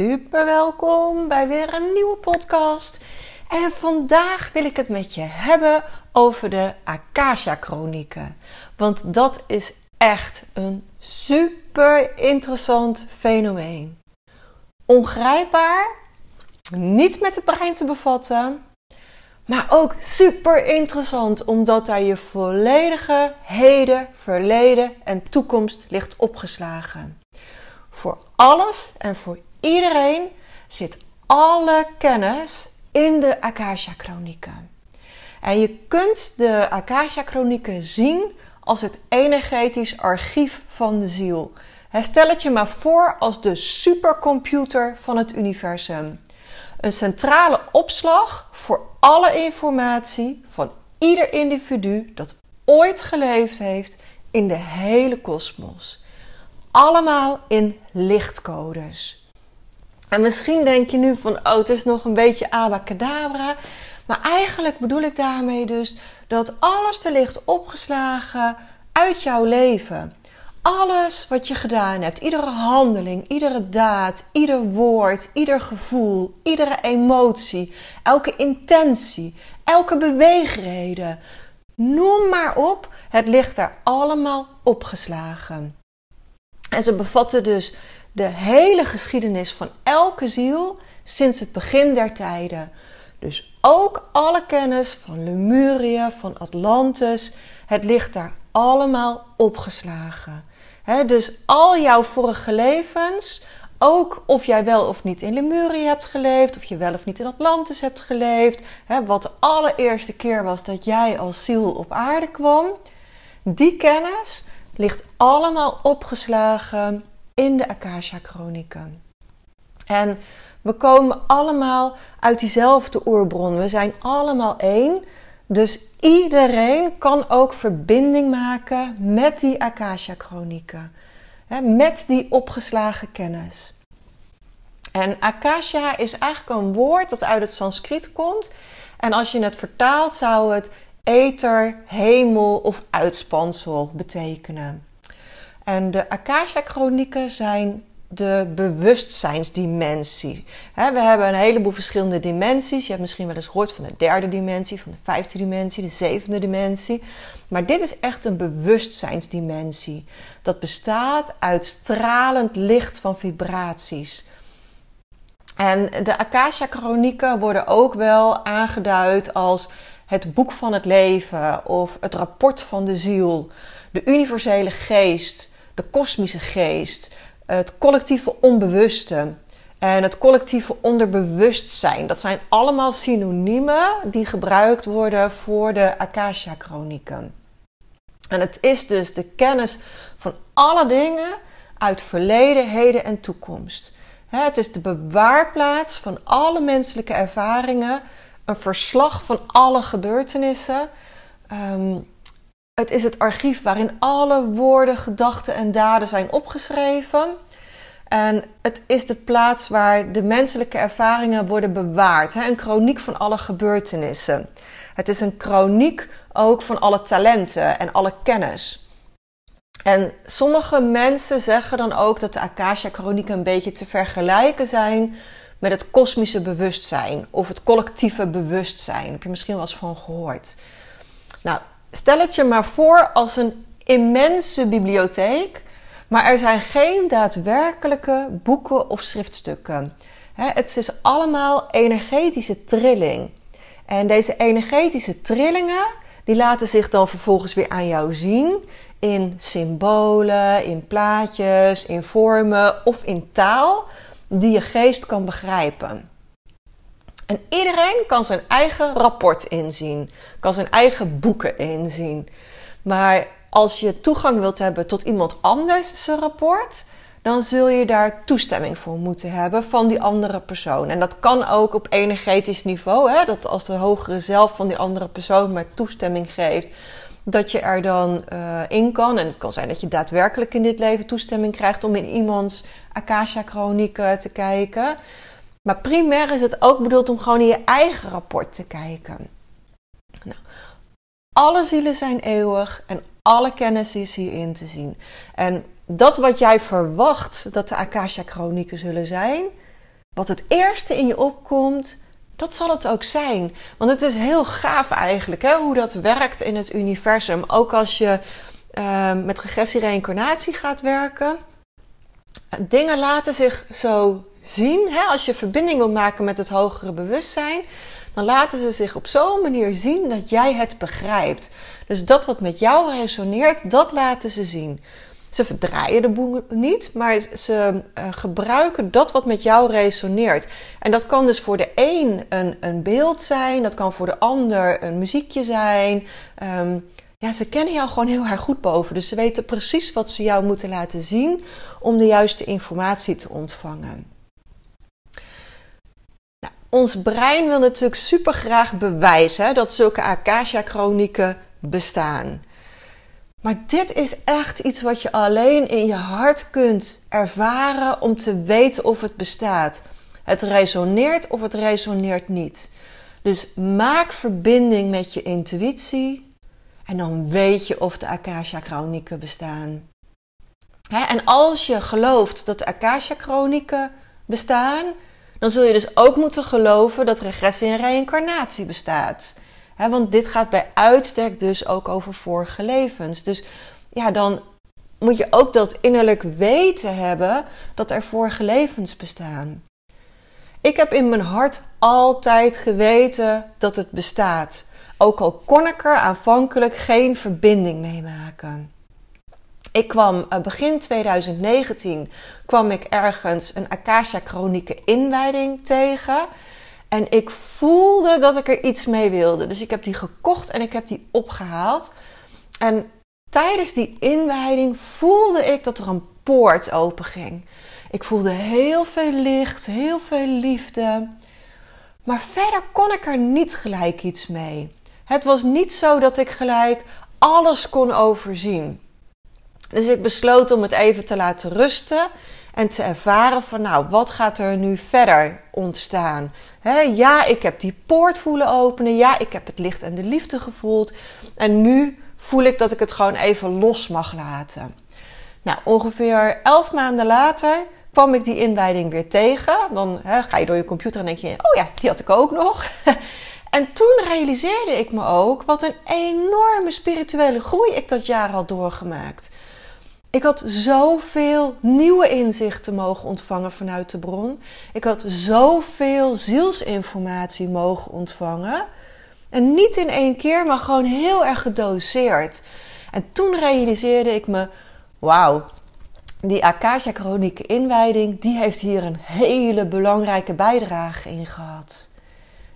Super welkom bij weer een nieuwe podcast. En vandaag wil ik het met je hebben over de Akasha-chronieken. Want dat is echt een super interessant fenomeen. Ongrijpbaar, niet met het brein te bevatten, maar ook super interessant omdat daar je volledige heden, verleden en toekomst ligt opgeslagen. Voor alles en voor iedereen zit alle kennis in de Akasha-chronieken. En je kunt de Akasha-chronieken zien als het energetisch archief van de ziel. Stel het je maar voor als de supercomputer van het universum. Een centrale opslag voor alle informatie van ieder individu dat ooit geleefd heeft in de hele kosmos. Allemaal in lichtcodes. En misschien denk je nu van, oh, het is nog een beetje abacadabra. Maar eigenlijk bedoel ik daarmee dus dat alles er ligt opgeslagen uit jouw leven. Alles wat je gedaan hebt, iedere handeling, iedere daad, ieder woord, ieder gevoel, iedere emotie, elke intentie, elke beweegreden. Noem maar op, het ligt daar allemaal opgeslagen. En ze bevatten dus de hele geschiedenis van elke ziel sinds het begin der tijden. Dus ook alle kennis van Lemuria, van Atlantis, het ligt daar allemaal opgeslagen. dus al jouw vorige levens, ook of jij wel of niet in Lemuria hebt geleefd, of je wel of niet in Atlantis hebt geleefd, wat de allereerste keer was dat jij als ziel op aarde kwam, die kennis ligt allemaal opgeslagen in de Akasha-chronieken. En we komen allemaal uit diezelfde oerbron. We zijn allemaal één. Dus iedereen kan ook verbinding maken met die Akasha-chronieken. Met die opgeslagen kennis. En Akasha is eigenlijk een woord dat uit het Sanskriet komt. En als je het vertaalt, zou het ether, hemel of uitspansel betekenen. En de Akasha-chronieken zijn de bewustzijnsdimensie. we hebben een heleboel verschillende dimensies. Je hebt misschien wel eens gehoord van de derde dimensie, van de vijfde dimensie, de zevende dimensie. Maar dit is echt een bewustzijnsdimensie. Dat bestaat uit stralend licht van vibraties. En de Akasha-chronieken worden ook wel aangeduid als het boek van het leven of het rapport van de ziel, de universele geest, de kosmische geest, het collectieve onbewuste en het collectieve onderbewustzijn. Dat zijn allemaal synoniemen die gebruikt worden voor de Akasha-chronieken. En het is dus de kennis van alle dingen uit verleden, heden en toekomst. Het is de bewaarplaats van alle menselijke ervaringen, een verslag van alle gebeurtenissen. Ehm, het is het archief waarin alle woorden, gedachten en daden zijn opgeschreven. En het is de plaats waar de menselijke ervaringen worden bewaard. Een chroniek van alle gebeurtenissen. Het is een chroniek ook van alle talenten en alle kennis. En sommige mensen zeggen dan ook dat de Akasha-chronieken een beetje te vergelijken zijn met het kosmische bewustzijn of het collectieve bewustzijn. Heb je misschien wel eens van gehoord. Nou, Stel het je maar voor als een immense bibliotheek, maar er zijn geen daadwerkelijke boeken of schriftstukken. Het is allemaal energetische trilling. En deze energetische trillingen, die laten zich dan vervolgens weer aan jou zien in symbolen, in plaatjes, in vormen of in taal die je geest kan begrijpen. En iedereen kan zijn eigen rapport inzien, kan zijn eigen boeken inzien. Maar als je toegang wilt hebben tot iemand anders zijn rapport, dan zul je daar toestemming voor moeten hebben van die andere persoon. En dat kan ook op energetisch niveau, hè, dat als de hogere zelf van die andere persoon maar toestemming geeft, dat je er dan uh, in kan. En het kan zijn dat je daadwerkelijk in dit leven toestemming krijgt om in iemands Akasha-chronieken te kijken. Maar primair is het ook bedoeld om gewoon in je eigen rapport te kijken. Nou, alle zielen zijn eeuwig en alle kennis is hierin te zien. En dat wat jij verwacht dat de Akasha-chronieken zullen zijn, wat het eerste in je opkomt, dat zal het ook zijn. Want het is heel gaaf eigenlijk hè, hoe dat werkt in het universum. Ook als je uh, met regressie-reïncarnatie gaat werken. Dingen laten zich zo zien. Hè, als je verbinding wil maken met het hogere bewustzijn, dan laten ze zich op zo'n manier zien dat jij het begrijpt. Dus dat wat met jou resoneert, dat laten ze zien. Ze verdraaien de boel niet, maar ze uh, gebruiken dat wat met jou resoneert. En dat kan dus voor de een een, een beeld zijn, dat kan voor de ander een muziekje zijn. Um, ja, ze kennen jou gewoon heel erg goed boven. Dus ze weten precies wat ze jou moeten laten zien om de juiste informatie te ontvangen. Ons brein wil natuurlijk super graag bewijzen dat zulke Akasha-chronieken bestaan. Maar dit is echt iets wat je alleen in je hart kunt ervaren om te weten of het bestaat. Het resoneert of het resoneert niet. Dus maak verbinding met je intuïtie en dan weet je of de Akasha-chronieken bestaan. en als je gelooft dat de Akasha-chronieken bestaan, dan zul je dus ook moeten geloven dat regressie en reïncarnatie bestaat want dit gaat bij uitstek dus ook over vorige levens. Dus ja, dan moet je ook dat innerlijk weten hebben dat er vorige levens bestaan. Ik heb in mijn hart altijd geweten dat het bestaat. Ook al kon ik er aanvankelijk geen verbinding mee maken. Ik kwam eh, begin 2019 kwam ik ergens een Akasha Chronieke inwijding tegen. En ik voelde dat ik er iets mee wilde. Dus ik heb die gekocht en ik heb die opgehaald. En tijdens die inwijding voelde ik dat er een poort open ging. Ik voelde heel veel licht, heel veel liefde. Maar verder kon ik er niet gelijk iets mee. Het was niet zo dat ik gelijk alles kon overzien. Dus ik besloot om het even te laten rusten en te ervaren van nou, wat gaat er nu verder ontstaan? ja, ik heb die poort voelen openen. Ja, ik heb het licht en de liefde gevoeld. En nu voel ik dat ik het gewoon even los mag laten. Nou, ongeveer elf maanden later kwam ik die inwijding weer tegen. Dan ga je door je computer en denk je, oh ja, die had ik ook nog. en toen realiseerde ik me ook wat een enorme spirituele groei ik dat jaar had doorgemaakt. Ik had zoveel nieuwe inzichten mogen ontvangen vanuit de bron. Ik had zoveel zielsinformatie mogen ontvangen. En niet in één keer, maar gewoon heel erg gedoseerd. En toen realiseerde ik me: wauw, die Akasha Chronieke inwijding, die heeft hier een hele belangrijke bijdrage in gehad.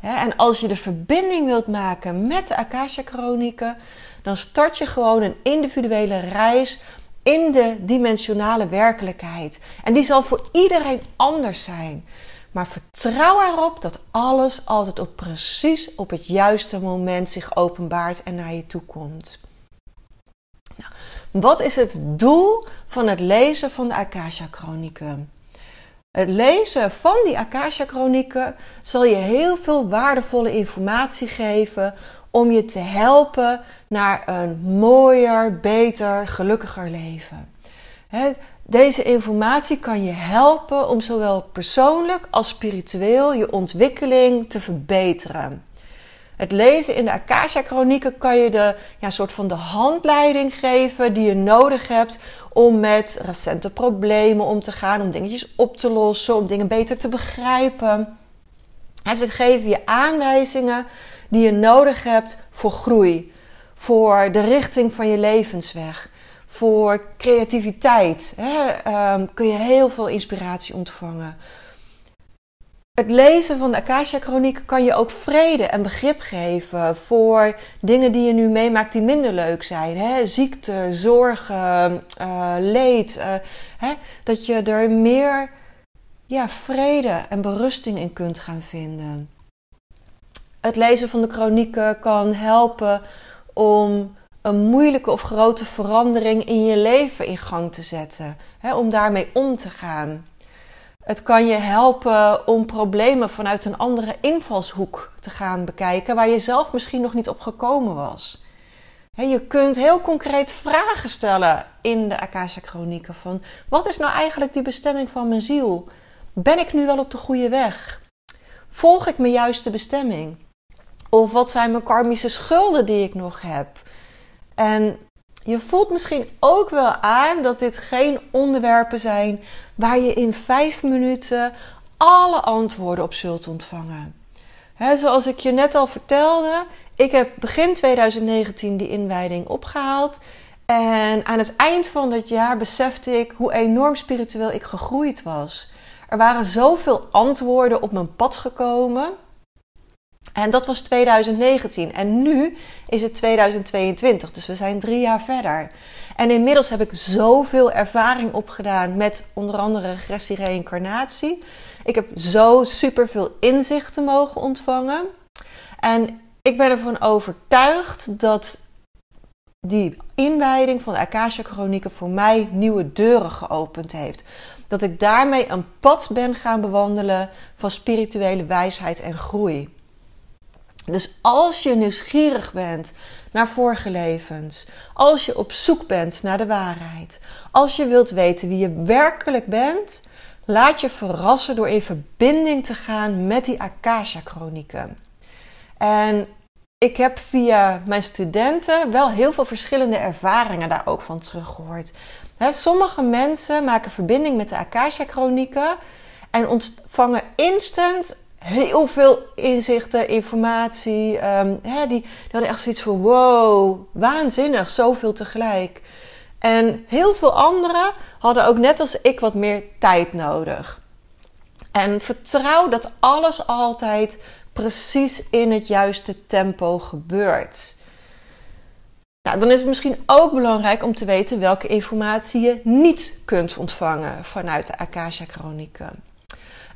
en als je de verbinding wilt maken met de Akasha Chronieken, dan start je gewoon een individuele reis in de dimensionale werkelijkheid. En die zal voor iedereen anders zijn. Maar vertrouw erop dat alles altijd op precies op het juiste moment zich openbaart en naar je toe komt. Nou, wat is het doel van het lezen van de Akasha-chronieken? Het lezen van die Akasha-chronieken zal je heel veel waardevolle informatie geven om je te helpen naar een mooier, beter, gelukkiger leven. Deze informatie kan je helpen om zowel persoonlijk als spiritueel je ontwikkeling te verbeteren. Het lezen in de Akasha-chronieken kan je de ja, soort van de handleiding geven die je nodig hebt om met recente problemen om te gaan, om dingetjes op te lossen, om dingen beter te begrijpen. En ze geven je aanwijzingen die je nodig hebt voor groei, voor de richting van je levensweg, voor creativiteit. Hè, um, kun je heel veel inspiratie ontvangen. het lezen van de Akasha-chronieken kan je ook vrede en begrip geven voor dingen die je nu meemaakt die minder leuk zijn. Hè? Ziekte, zorgen, uh, leed. Uh, hè? Dat je er meer ja, vrede en berusting in kunt gaan vinden. Het lezen van de chronieken kan helpen om een moeilijke of grote verandering in je leven in gang te zetten. Hè? Om daarmee om te gaan. Het kan je helpen om problemen vanuit een andere invalshoek te gaan bekijken, waar je zelf misschien nog niet op gekomen was. Je kunt heel concreet vragen stellen in de Akasha Chronieken van wat is nou eigenlijk die bestemming van mijn ziel? Ben ik nu wel op de goede weg? Volg ik mijn juiste bestemming? Of wat zijn mijn karmische schulden die ik nog heb? En je voelt misschien ook wel aan dat dit geen onderwerpen zijn waar je in vijf minuten alle antwoorden op zult ontvangen. zoals ik je net al vertelde, ik heb begin 2019 die inwijding opgehaald. En aan het eind van dat jaar besefte ik hoe enorm spiritueel ik gegroeid was. Er waren zoveel antwoorden op mijn pad gekomen. En dat was 2019. En nu is het 2022. Dus we zijn drie jaar verder. En inmiddels heb ik zoveel ervaring opgedaan met onder andere regressie-reïncarnatie. Ik heb zo superveel inzichten mogen ontvangen. En ik ben ervan overtuigd dat die inwijding van de Akasha Chronieken voor mij nieuwe deuren geopend heeft. Dat ik daarmee een pad ben gaan bewandelen van spirituele wijsheid en groei. Dus als je nieuwsgierig bent naar vorige levens, als je op zoek bent naar de waarheid, als je wilt weten wie je werkelijk bent, laat je verrassen door in verbinding te gaan met die Akasha-chronieken. En ik heb via mijn studenten wel heel veel verschillende ervaringen daar ook van teruggehoord. sommige mensen maken verbinding met de Akasha-chronieken en ontvangen instant heel veel inzichten, informatie. Ehm, hè, die, die hadden echt zoiets van: wow, waanzinnig, zoveel tegelijk. En heel veel anderen hadden ook net als ik wat meer tijd nodig. En vertrouw dat alles altijd precies in het juiste tempo gebeurt. Nou, dan is het misschien ook belangrijk om te weten welke informatie je niet kunt ontvangen vanuit de Akasha-chronieken.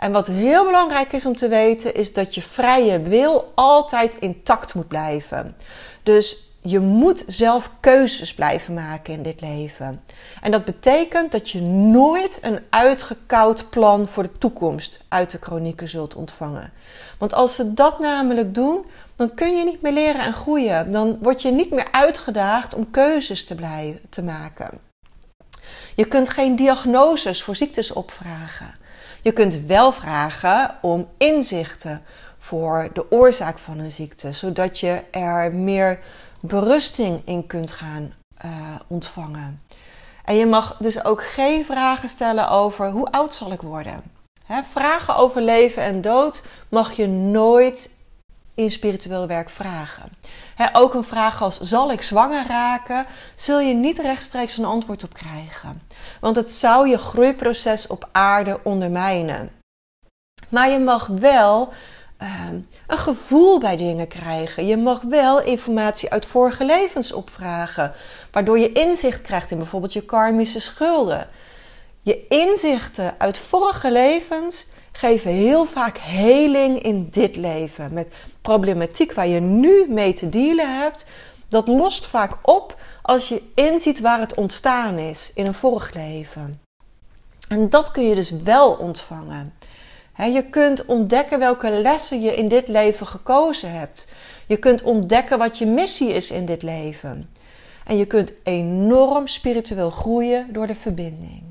En wat heel belangrijk is om te weten, is dat je vrije wil altijd intact moet blijven. Dus je moet zelf keuzes blijven maken in dit leven. En dat betekent dat je nooit een uitgekoud plan voor de toekomst uit de chronieken zult ontvangen. Want als ze dat namelijk doen, dan kun je niet meer leren en groeien. Dan word je niet meer uitgedaagd om keuzes te, blijven, te maken. Je kunt geen diagnoses voor ziektes opvragen. Je kunt wel vragen om inzichten voor de oorzaak van een ziekte, zodat je er meer berusting in kunt gaan uh, ontvangen. En je mag dus ook geen vragen stellen over hoe oud zal ik worden. vragen over leven en dood mag je nooit in spiritueel werk vragen. ook een vraag als zal ik zwanger raken, zul je niet rechtstreeks een antwoord op krijgen. Want het zou je groeiproces op aarde ondermijnen. Maar je mag wel ehm, een gevoel bij dingen krijgen. Je mag wel informatie uit vorige levens opvragen, waardoor je inzicht krijgt in bijvoorbeeld je karmische schulden. Je inzichten uit vorige levens geven heel vaak heling in dit leven. Met problematiek waar je nu mee te dealen hebt, dat lost vaak op als je inziet waar het ontstaan is in een vorig leven. En dat kun je dus wel ontvangen. je kunt ontdekken welke lessen je in dit leven gekozen hebt. Je kunt ontdekken wat je missie is in dit leven. En je kunt enorm spiritueel groeien door de verbinding.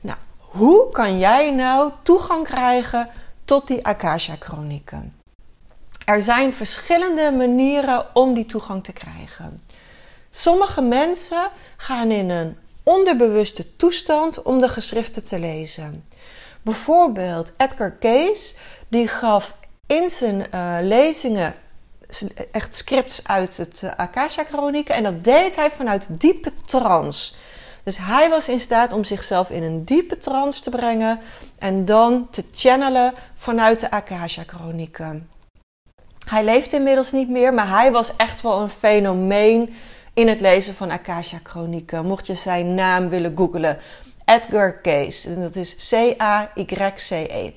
Nou, hoe kan jij nou toegang krijgen tot die Akasha-chronieken? Er zijn verschillende manieren om die toegang te krijgen. Sommige mensen gaan in een onderbewuste toestand om de geschriften te lezen. Bijvoorbeeld Edgar Cayce, die gaf in zijn uh, lezingen echt scripts uit het uh, Akasha-chronieken en dat deed hij vanuit diepe trance. Dus hij was in staat om zichzelf in een diepe trance te brengen en dan te channelen vanuit de Akasha-chronieken. Hij leeft inmiddels niet meer, maar hij was echt wel een fenomeen in het lezen van Akasha-chronieken. Mocht je zijn naam willen googlen, Edgar Case, dat is C-A-Y-C-E.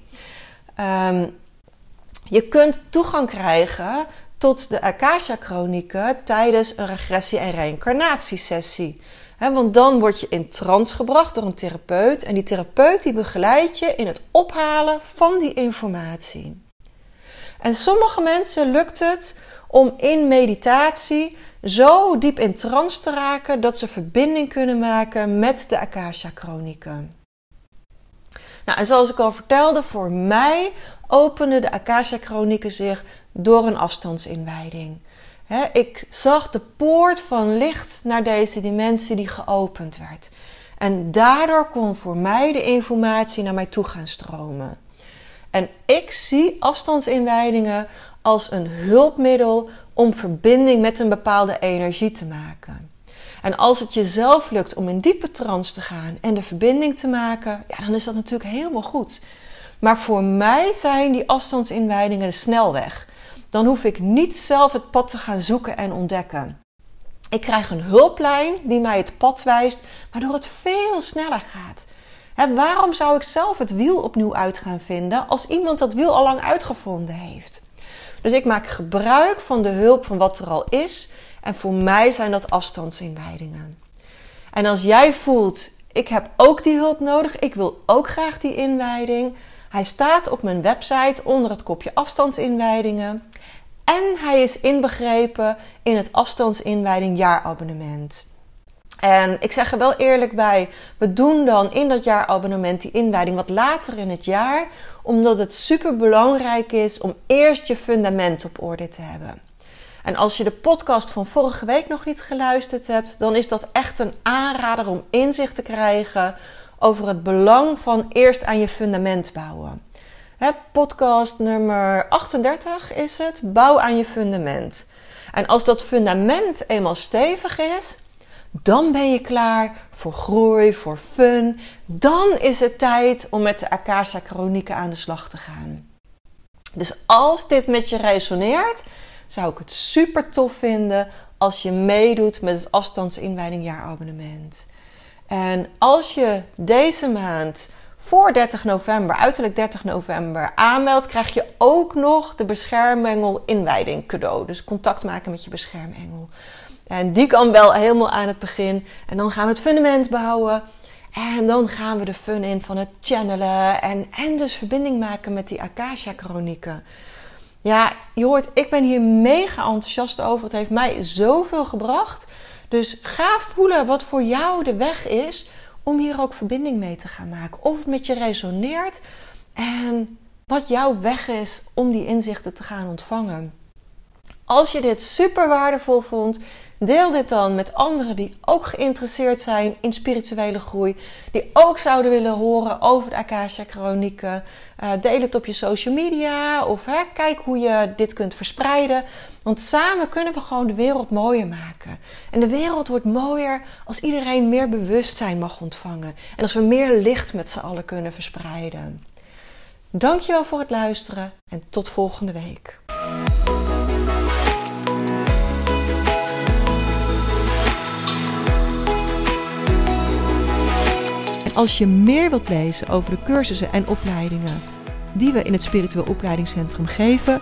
Um, je kunt toegang krijgen tot de Akasha-chronieken tijdens een regressie- en reïncarnatiesessie. Want dan word je in trance gebracht door een therapeut en die therapeut die begeleidt je in het ophalen van die informatie. En sommige mensen lukt het om in meditatie zo diep in trance te raken dat ze verbinding kunnen maken met de Akasha-chronieken. Nou, en zoals ik al vertelde, voor mij openden de Akasha-chronieken zich door een afstandsinwijding. Ik zag de poort van licht naar deze dimensie die geopend werd. En daardoor kon voor mij de informatie naar mij toe gaan stromen. En ik zie afstandsinwijdingen als een hulpmiddel om verbinding met een bepaalde energie te maken. En als het jezelf lukt om in diepe trance te gaan en de verbinding te maken, ja, dan is dat natuurlijk helemaal goed. Maar voor mij zijn die afstandsinwijdingen de snelweg. Dan hoef ik niet zelf het pad te gaan zoeken en ontdekken. Ik krijg een hulplijn die mij het pad wijst, waardoor het veel sneller gaat. waarom zou ik zelf het wiel opnieuw uit gaan vinden als iemand dat wiel al lang uitgevonden heeft? Dus ik maak gebruik van de hulp van wat er al is. En voor mij zijn dat afstandsinwijdingen. En als jij voelt, ik heb ook die hulp nodig, ik wil ook graag die inwijding, hij staat op mijn website onder het kopje afstandsinwijdingen. En hij is inbegrepen in het afstandsinwijding jaarabonnement. En ik zeg er wel eerlijk bij, we doen dan in dat jaarabonnement die inwijding wat later in het jaar, omdat het super belangrijk is om eerst je fundament op orde te hebben. En als je de podcast van vorige week nog niet geluisterd hebt, dan is dat echt een aanrader om inzicht te krijgen over het belang van eerst aan je fundament bouwen. Podcast nummer 38 is het, bouw aan je fundament. En als dat fundament eenmaal stevig is, dan ben je klaar voor groei, voor fun. Dan is het tijd om met de Akasha Chronieken aan de slag te gaan. Dus als dit met je resoneert, zou ik het super tof vinden als je meedoet met het afstandsinwijding jaarabonnement. En als je deze maand voor 30 november, uiterlijk 30 november, aanmeldt, krijg je ook nog de beschermengel inwijding cadeau. Dus contact maken met je beschermengel. En die kan wel helemaal aan het begin. En dan gaan we het fundament bouwen. En dan gaan we de fun in van het channelen. En, en dus verbinding maken met die Akasha-chronieken. Ja, je hoort, ik ben hier mega enthousiast over. Het heeft mij zoveel gebracht. Dus ga voelen wat voor jou de weg is om hier ook verbinding mee te gaan maken. Of het met je resoneert en wat jouw weg is om die inzichten te gaan ontvangen. Als je dit super waardevol vond, deel dit dan met anderen die ook geïnteresseerd zijn in spirituele groei, die ook zouden willen horen over de Akasha Chronieken. Uh, deel het op je social media of hè, kijk hoe je dit kunt verspreiden. Want samen kunnen we gewoon de wereld mooier maken. En de wereld wordt mooier als iedereen meer bewustzijn mag ontvangen. En als we meer licht met z'n allen kunnen verspreiden. Dankjewel voor het luisteren en tot volgende week. Als je meer wilt lezen over de cursussen en opleidingen die we in het Spiritueel Opleidingscentrum geven,